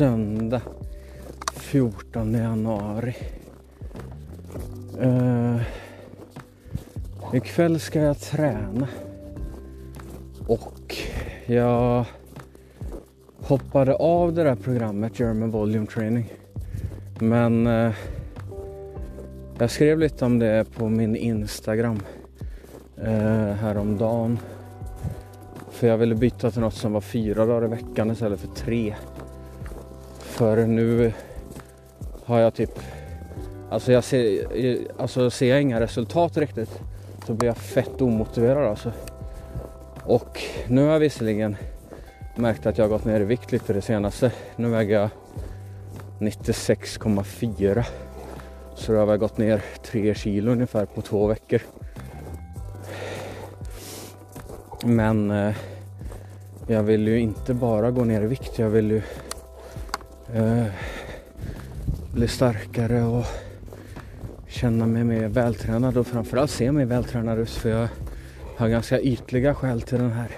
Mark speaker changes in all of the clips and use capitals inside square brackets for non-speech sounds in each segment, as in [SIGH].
Speaker 1: söndag 14 januari. Uh, ikväll ska jag träna. Och jag hoppade av det där programmet German Volume Training. Men uh, jag skrev lite om det på min Instagram uh, häromdagen. För jag ville byta till något som var fyra dagar i veckan istället för tre. För nu har jag typ, alltså jag ser, alltså ser jag inga resultat riktigt så blir jag fett omotiverad alltså. Och nu har jag visserligen märkt att jag har gått ner i vikt lite det senaste. Nu väger jag 96,4 så då har jag gått ner 3 kilo ungefär på två veckor. Men eh, jag vill ju inte bara gå ner i vikt, jag vill ju eh, bli starkare och känna mig mer vältränad och framförallt se mig vältränad ut för jag har ganska ytliga skäl till den här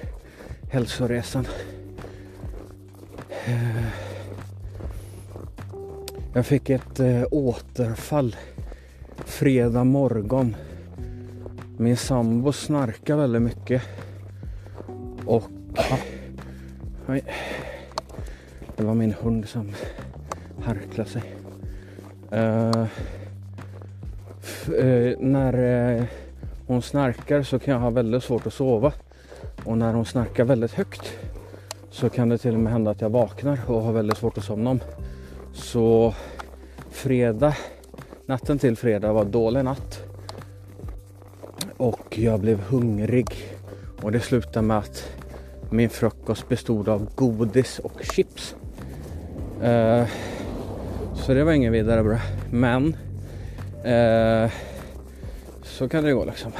Speaker 1: hälsoresan. Eh, jag fick ett eh, återfall fredag morgon. Min sambo snarkar väldigt mycket och Oj. Det var min hund som harklade sig. Uh, uh, när uh, hon snarkar så kan jag ha väldigt svårt att sova. Och när hon snarkar väldigt högt så kan det till och med hända att jag vaknar och har väldigt svårt att somna om. Så fredag, natten till fredag var dålig natt. Och jag blev hungrig. Och det slutade med att min frukost bestod av godis och chips. Eh, så det var ingen vidare bra. Men eh, så kan det gå liksom.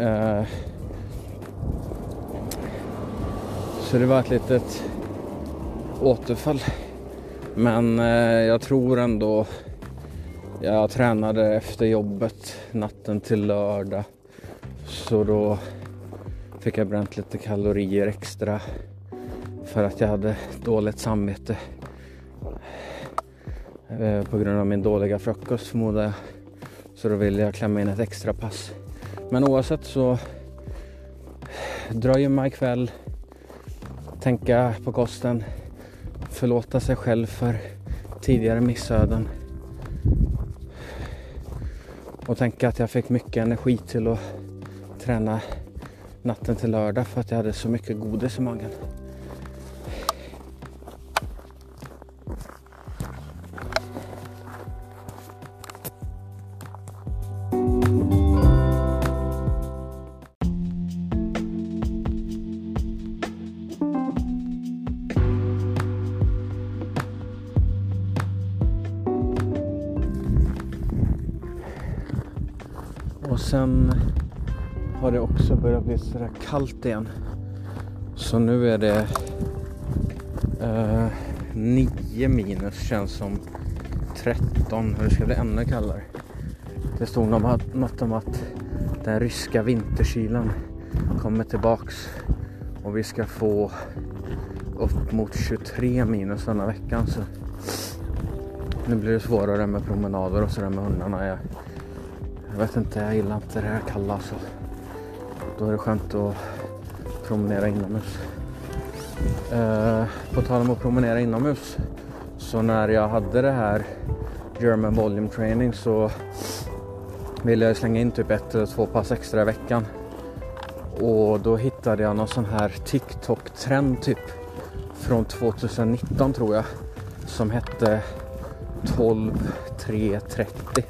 Speaker 1: Eh, så det var ett litet återfall. Men jag tror ändå jag tränade efter jobbet natten till lördag. Så då fick jag bränt lite kalorier extra för att jag hade dåligt samvete eh, på grund av min dåliga frukost förmodar jag. Så då ville jag klämma in ett extra pass. Men oavsett så dröjer mig ikväll, tänka på kosten, förlåta sig själv för tidigare missöden och tänka att jag fick mycket energi till att träna natten till lördag för att jag hade så mycket godis i magen. Har det också börjat bli sådär kallt igen. Så nu är det eh, 9 minus känns som 13 och det ska bli ännu kallare. Det stod något om att den ryska vinterkylan kommer tillbaks och vi ska få upp mot 23 minus denna veckan. Så nu blir det svårare med promenader och sådär med hundarna. Jag, jag vet inte, jag gillar inte det här kalla. Så. Då är det skönt att promenera inomhus. Eh, på tal om att promenera inomhus. Så när jag hade det här German Volume Training så ville jag slänga in typ ett eller två pass extra i veckan. Och då hittade jag någon sån här TikTok-trend typ från 2019 tror jag som hette 12 330.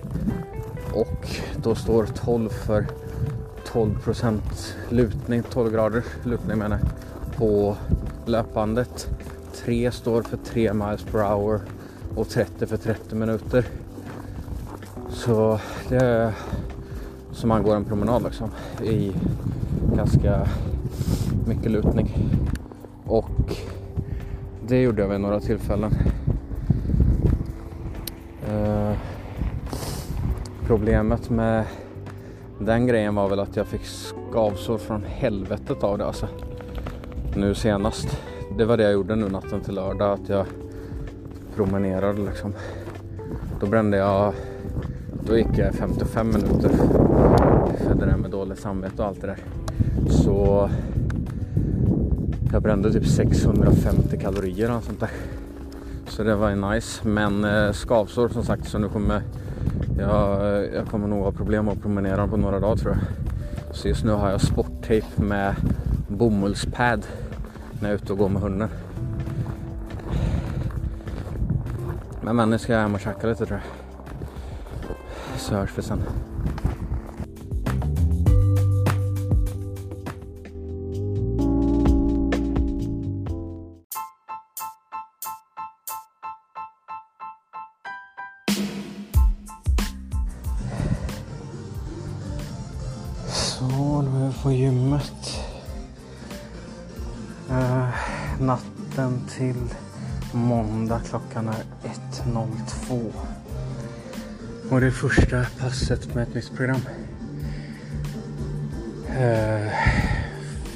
Speaker 1: och då står 12 för 12% lutning, 12 graders lutning menar jag, på löpbandet. 3 står för 3 miles per hour och 30 för 30 minuter. Så det är som man går en promenad liksom i ganska mycket lutning. Och det gjorde jag vid några tillfällen. Eh, problemet med den grejen var väl att jag fick skavsår från helvetet av det alltså. Nu senast. det var det jag gjorde nu natten till lördag. Att jag promenerade liksom. Då brände jag, då gick jag 55 minuter. För det där med dåligt samvete och allt det där. Så jag brände typ 650 kalorier och sånt där. Så det var ju nice. Men eh, skavsår som sagt så nu kommer jag, jag kommer nog ha problem att promenera på några dagar tror jag. Så just nu har jag sporttejp med bomullspad när jag är ute och går med hunden. Men, men nu ska jag hem och käka lite tror jag. Så hörs vi sen. på gymmet. Uh, natten till måndag klockan är 1.02. Och det är första passet med ett nytt program. Uh,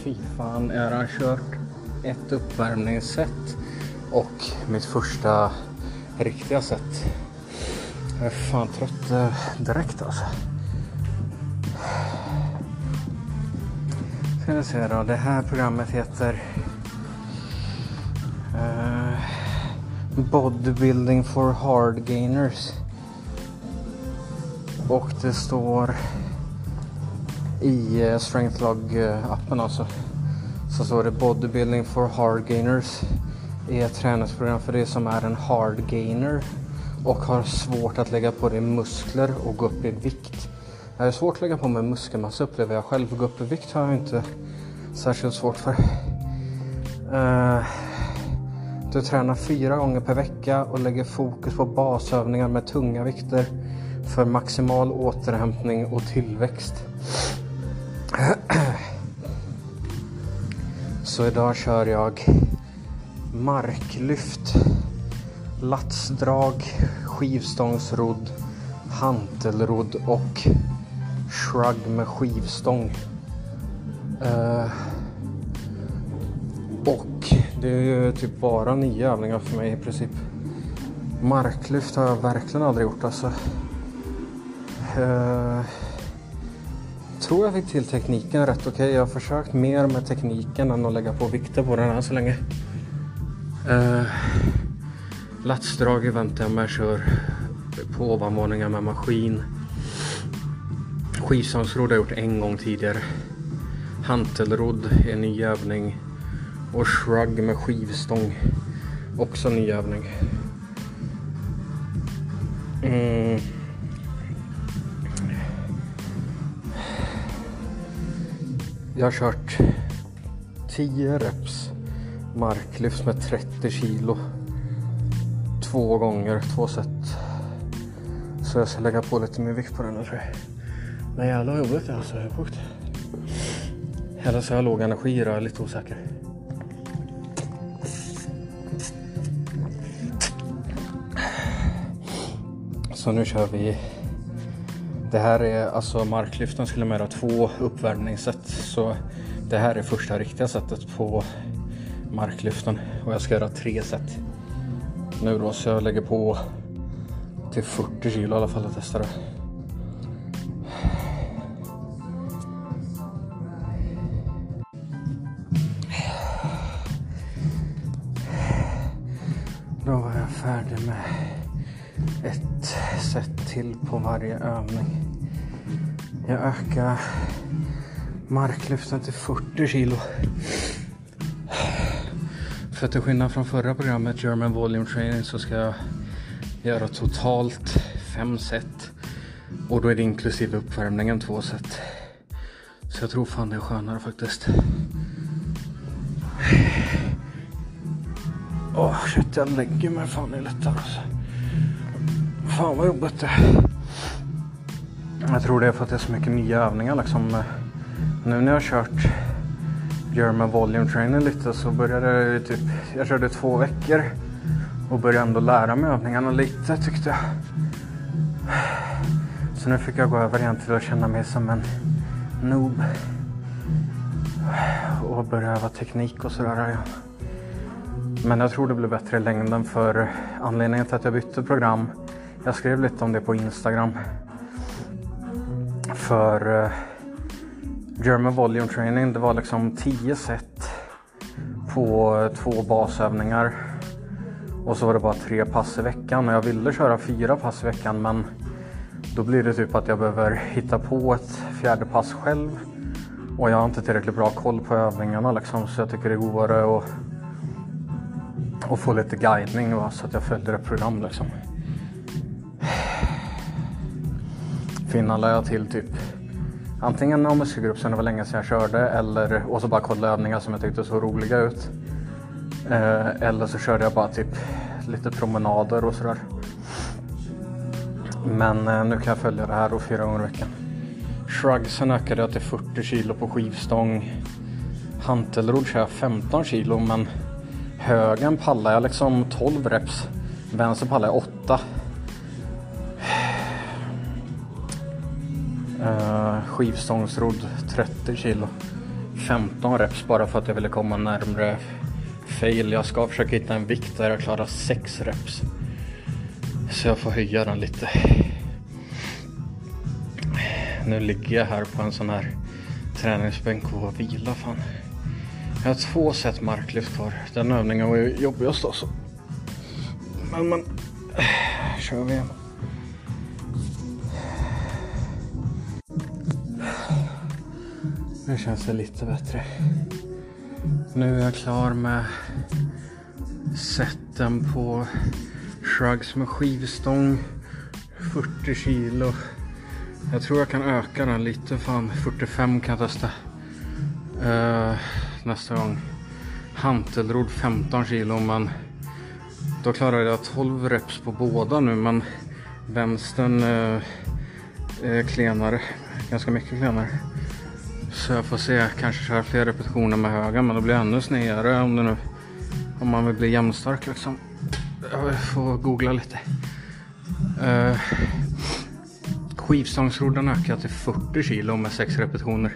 Speaker 1: fy fan, jag har kört ett uppvärmningssätt och mitt första riktiga sätt. Jag är fan trött eh, direkt alltså. Ska vi se då, det här programmet heter uh, Bodybuilding for Hard Gainers. Och det står i eh, uh, Strengthlog-appen alltså. Så står det Bodybuilding for Hard Gainers är ett träningsprogram för det som är en hard gainer och har svårt att lägga på dig muskler och gå upp i vikt. Jag är svårt att lägga på mig muskelmassa upplever jag själv. Gå upp i vikt har jag inte särskilt svårt för. Uh, du tränar fyra gånger per vecka och lägger fokus på basövningar med tunga vikter för maximal återhämtning och tillväxt. [CLEARS THROAT] Så idag kör jag marklyft, latsdrag, skivstångsrodd, hantelrodd och shrug med skivstång. Uh, och det är ju typ bara nya övningar för mig i princip. Marklyft har jag verkligen aldrig gjort alltså. Uh, tror jag fick till tekniken rätt okej. Okay. Jag har försökt mer med tekniken än att lägga på vikter på den här så länge. Eh, uh, Latsdrag väntar jag med, kör på ovanvåningar med maskin. Skivstångsrodd har jag gjort en gång tidigare. Hantelrodd är en ny övning. Och shrug med skivstång. Också en ny övning. Mm. Jag har kört 10 reps marklyft med 30 kilo. Två gånger, två set. Så jag ska lägga på lite mer vikt på den nu tror jag. Men jävlar vad jobbigt det är alltså. Jag är sjukt. Eller så har jag låg energi då, jag är lite osäker. Så nu kör vi. Det här är alltså marklyften skulle man göra två uppvärmningssätt. Så det här är första riktiga sättet på marklyften och jag ska göra tre set. Nu då så jag lägger på till 40 kilo i alla fall och testar det. Färdig med ett set till på varje övning. Jag ökar marklyften till 40 kilo. För till skillnad från förra programmet German Volume Training så ska jag göra totalt fem set. Och då är det inklusive uppvärmningen två set. Så jag tror fan det är skönare faktiskt. Åh oh, shit, jag lägger mig fan i lättare alltså. Fan vad jobbigt det Jag tror det är för att det är så mycket nya övningar liksom. Nu när jag har kört German Volume Training lite så började jag typ, jag körde två veckor och började ändå lära mig övningarna lite tyckte jag. Så nu fick jag gå över igen till att känna mig som en noob. Och börja öva teknik och sådär igen. Men jag tror det blir bättre i längden för anledningen till att jag bytte program. Jag skrev lite om det på Instagram. För eh, German Volume Training, det var liksom 10 set på två basövningar. Och så var det bara tre pass i veckan och jag ville köra fyra pass i veckan men då blir det typ att jag behöver hitta på ett fjärde pass själv. Och jag har inte tillräckligt bra koll på övningarna liksom så jag tycker det är godare att, och få lite guidning va? så att jag följer ett program liksom. Finland lade jag till typ antingen någon muskelgrupp som det var länge sedan jag körde eller och så bara kolla övningar som jag tyckte såg roliga ut. Eh, eller så körde jag bara typ lite promenader och sådär. Men eh, nu kan jag följa det här och fyra gånger i veckan. Shrugsen ökade jag till 40 kilo på skivstång. Hantelrod kör jag 15 kilo men högen pallar jag liksom 12 reps. Vänster pallar jag 8. Uh, eh, skivstångsrodd 30 kilo. 15 reps bara för att jag ville komma närmre fail. Jag ska försöka hitta en vikt där jag klarar 6 reps. Så jag får höja den lite. Nu ligger jag här på en sån här träningsbänk och vila fan. Jag har två set marklyft kvar. Den övningen var ju jobbigast alltså. Men men, äh, kör vi igen. Nu känns det lite bättre. Nu är jag klar med sätten på shrugs med skivstång. 40 kilo. Jag tror jag kan öka den lite. Fan, 45 kan jag testa. Uh, nästa gång. Hantelrodd 15 kilo men då klarade jag 12 reps på båda nu men vänstern uh, är klenare. Ganska mycket klenare. Så jag får se, kanske köra fler repetitioner med höga men då blir jag ännu snedare om det nu om man vill bli jämnstark liksom. Jag får googla lite. Uh, skivstångsrodden ökar till 40 kilo med 6 repetitioner.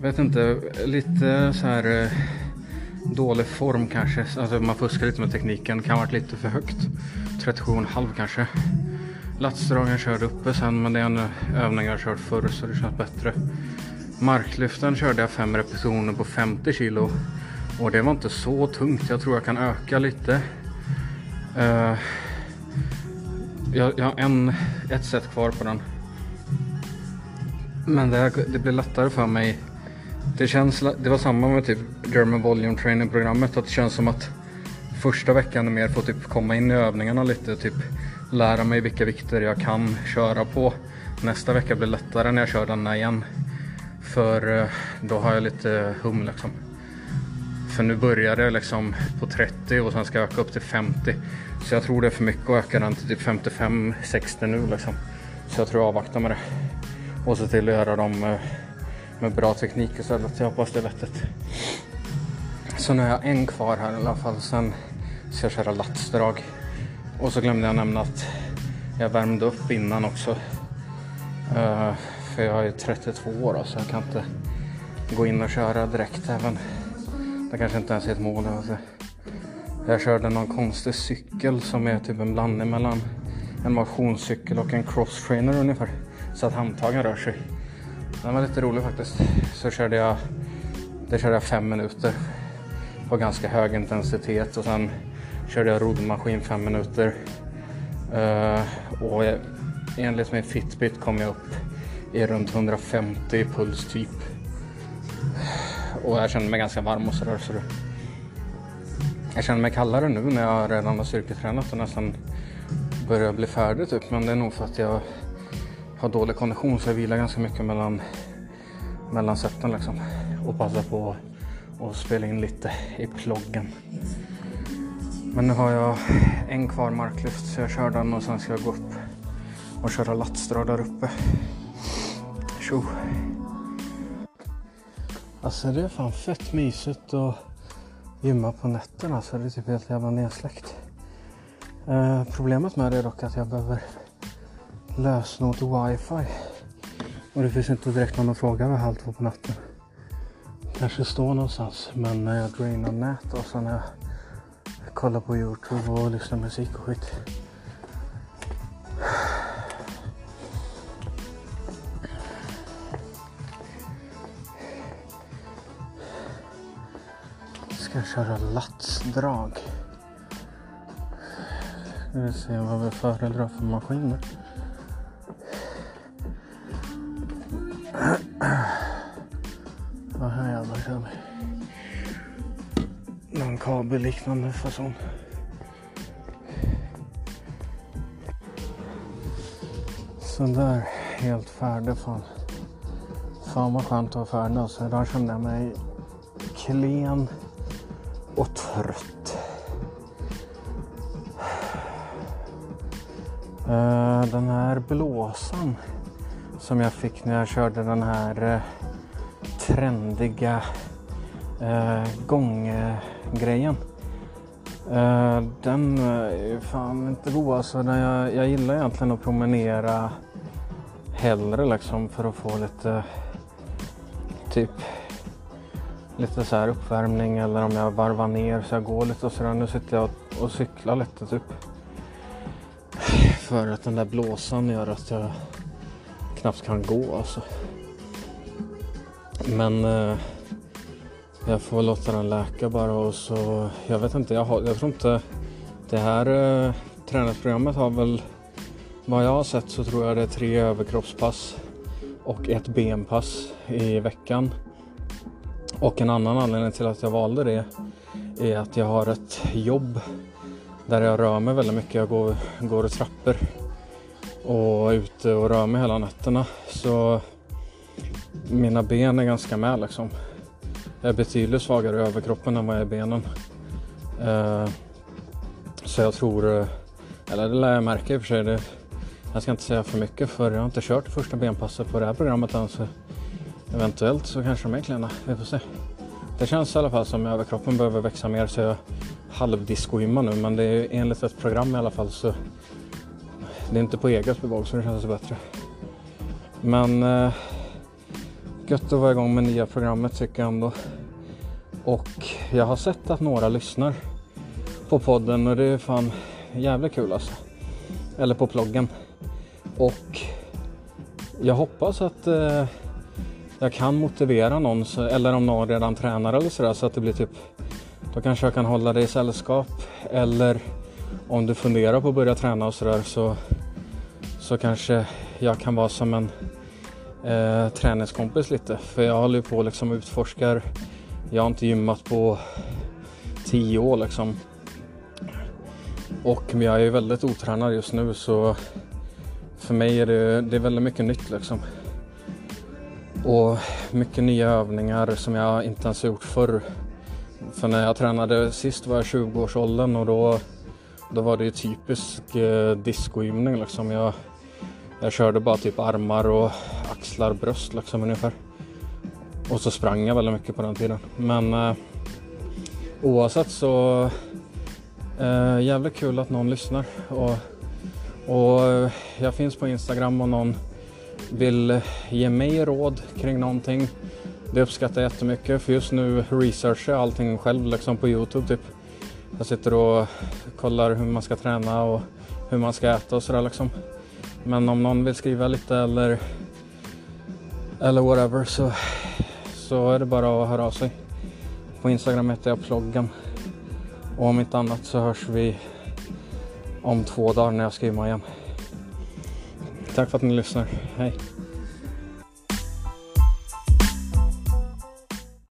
Speaker 1: Jag vet inte, lite så här eh, dålig form kanske. Alltså man fuskar lite med tekniken, kan ha varit lite för högt. 37,5 kanske. Latsdragen körde uppe sen men det är en övning jag har kört förr så det känns bättre. Marklyften körde jag 5 repetitioner på 50 kilo. Och det var inte så tungt. Jag tror jag kan öka lite. Uh, jag, jag, har en, ett set kvar på den. Men det, det blir lättare för mig. Det, känns, det var samma med typ German Volume Training programmet. Att det känns som att första veckan är mer för att typ komma in i övningarna lite. Typ lära mig vilka vikter jag kan köra på. Nästa vecka blir lättare när jag kör denna igen. För eh, då har jag lite hum liksom. För nu börjar det liksom på 30 och sen ska jag öka upp till 50. Så jag tror det är för mycket att öka den till typ 55-60 nu liksom. Så jag tror jag avvaktar med det. Och se till att göra dem eh, med, bra teknik istället. Jag hoppas det är vettigt. Så nu har jag en kvar här i alla fall. Sen ska jag köra latsdrag. Och så glömde jag nämna att jag värmde upp innan också. Uh, för jag är 32 år så jag kan inte gå in och köra direkt även det kanske inte ens är ett mål. Alltså. Jag körde någon konstig cykel som är typ en blandning mellan en motionscykel och en crosstrainer ungefär. Så att handtagen rör sig. Den var lite rolig faktiskt. Så körde jag, det körde jag fem minuter på ganska hög intensitet och sen körde jag roddmaskin fem minuter. Uh, och enligt min Fitbit kom jag upp i runt 150 puls typ. Och jag kände mig ganska varm och sådär. Så jag känner mig kallare nu när jag redan har styrketränat och nästan börjar bli färdig typ. Men det är nog för att jag har dålig kondition så jag vilar ganska mycket mellan, mellan sätten liksom. Och passar på att spela in lite i ploggen. Men nu har jag en kvar marklyft så jag kör den och sen ska jag gå upp och köra latsdrag där uppe. Tjo! Alltså det är fan fett mysigt att gymma på nätterna så det är typ helt jävla nedsläckt. Eh, problemet med det är dock att jag behöver lösenord till wifi. Och det finns inte direkt någon att fråga vid halv två på natten. Kanske står någonstans men när jag drainar nät och sen när jag kollar på Youtube och lyssnar musik och skit. Ska köra latsdrag. Ska vi se vad vi föredrar för maskiner. Liknande fason. Sådär, helt färdig fan. Fan vad skönt att vara färdig. alltså. idag kände jag mig klen och trött. Eh, den här blåsan som jag fick när jag körde den här eh, trendiga eh, gånggrejen. Eh, den eh, är fan inte god alltså. Den Jag, jag gillar egentligen att promenera hellre liksom för att få lite typ lite så här uppvärmning eller om jag varvar ner så jag går lite och sådär. Nu sitter jag och, och cyklar lite typ. För att den där blåsan gör att jag knappt kan gå alltså. Men eh, jag får låta den läka bara och så, jag vet inte, jag, har, jag tror inte det här eh, träningsprogrammet har väl, vad jag har sett så tror jag det är tre överkroppspass och ett benpass i veckan. Och en annan anledning till att jag valde det är att jag har ett jobb där jag rör mig väldigt mycket. Jag går, går i trappor och är ute och rör mig hela nätterna. Så mina ben är ganska med liksom. Jag är betydligt svagare i överkroppen än vad jag är i benen. Eh, så jag tror, eh, eller det lär jag märka i och för sig. Det, jag ska inte säga för mycket för jag har inte kört första benpasset på det här programmet än. Så eventuellt så kanske de är klena. Vi får se. Det känns i alla fall som att överkroppen behöver växa mer så jag halvdiscoimmar nu. Men det är enligt ett program i alla fall så det är inte på eget bevåg så det känns bättre. Men eh, gött att vara igång med nya programmet tycker jag ändå. Och jag har sett att några lyssnar på podden och det är fan jävligt kul alltså. Eller på ploggen. Och jag hoppas att eh, jag kan motivera någon så, eller om någon redan tränar eller sådär så att det blir typ då kanske jag kan hålla dig i sällskap eller om du funderar på att börja träna och sådär så, så kanske jag kan vara som en eh, träningskompis lite. För jag håller ju på liksom utforskar. Jag har inte gymmat på tio år liksom. Och jag är ju väldigt otränad just nu så för mig är det, det är väldigt mycket nytt liksom. Och mycket nya övningar som jag inte ens gjort förr. För när jag tränade sist var jag 20-årsåldern och då, då var det ju typisk eh, discogymning liksom. Jag, jag körde bara typ armar och axlar, bröst liksom ungefär. Och så sprang jag väldigt mycket på den tiden. Men eh, oavsett så eh, jävligt kul att någon lyssnar. Och, och eh, jag finns på Instagram om någon vill ge mig råd kring någonting. Det uppskattar jag jättemycket för just nu researchar jag allting själv liksom på Youtube typ. Jag sitter och kollar hur man ska träna och hur man ska äta och sådär liksom. Men om någon vill skriva lite eller eller whatever så, så är det bara att höra av sig. På Instagram heter jag ploggen. Och om inte annat så hörs vi om två dagar när jag skriver igen. Tack för att ni lyssnar. Hej!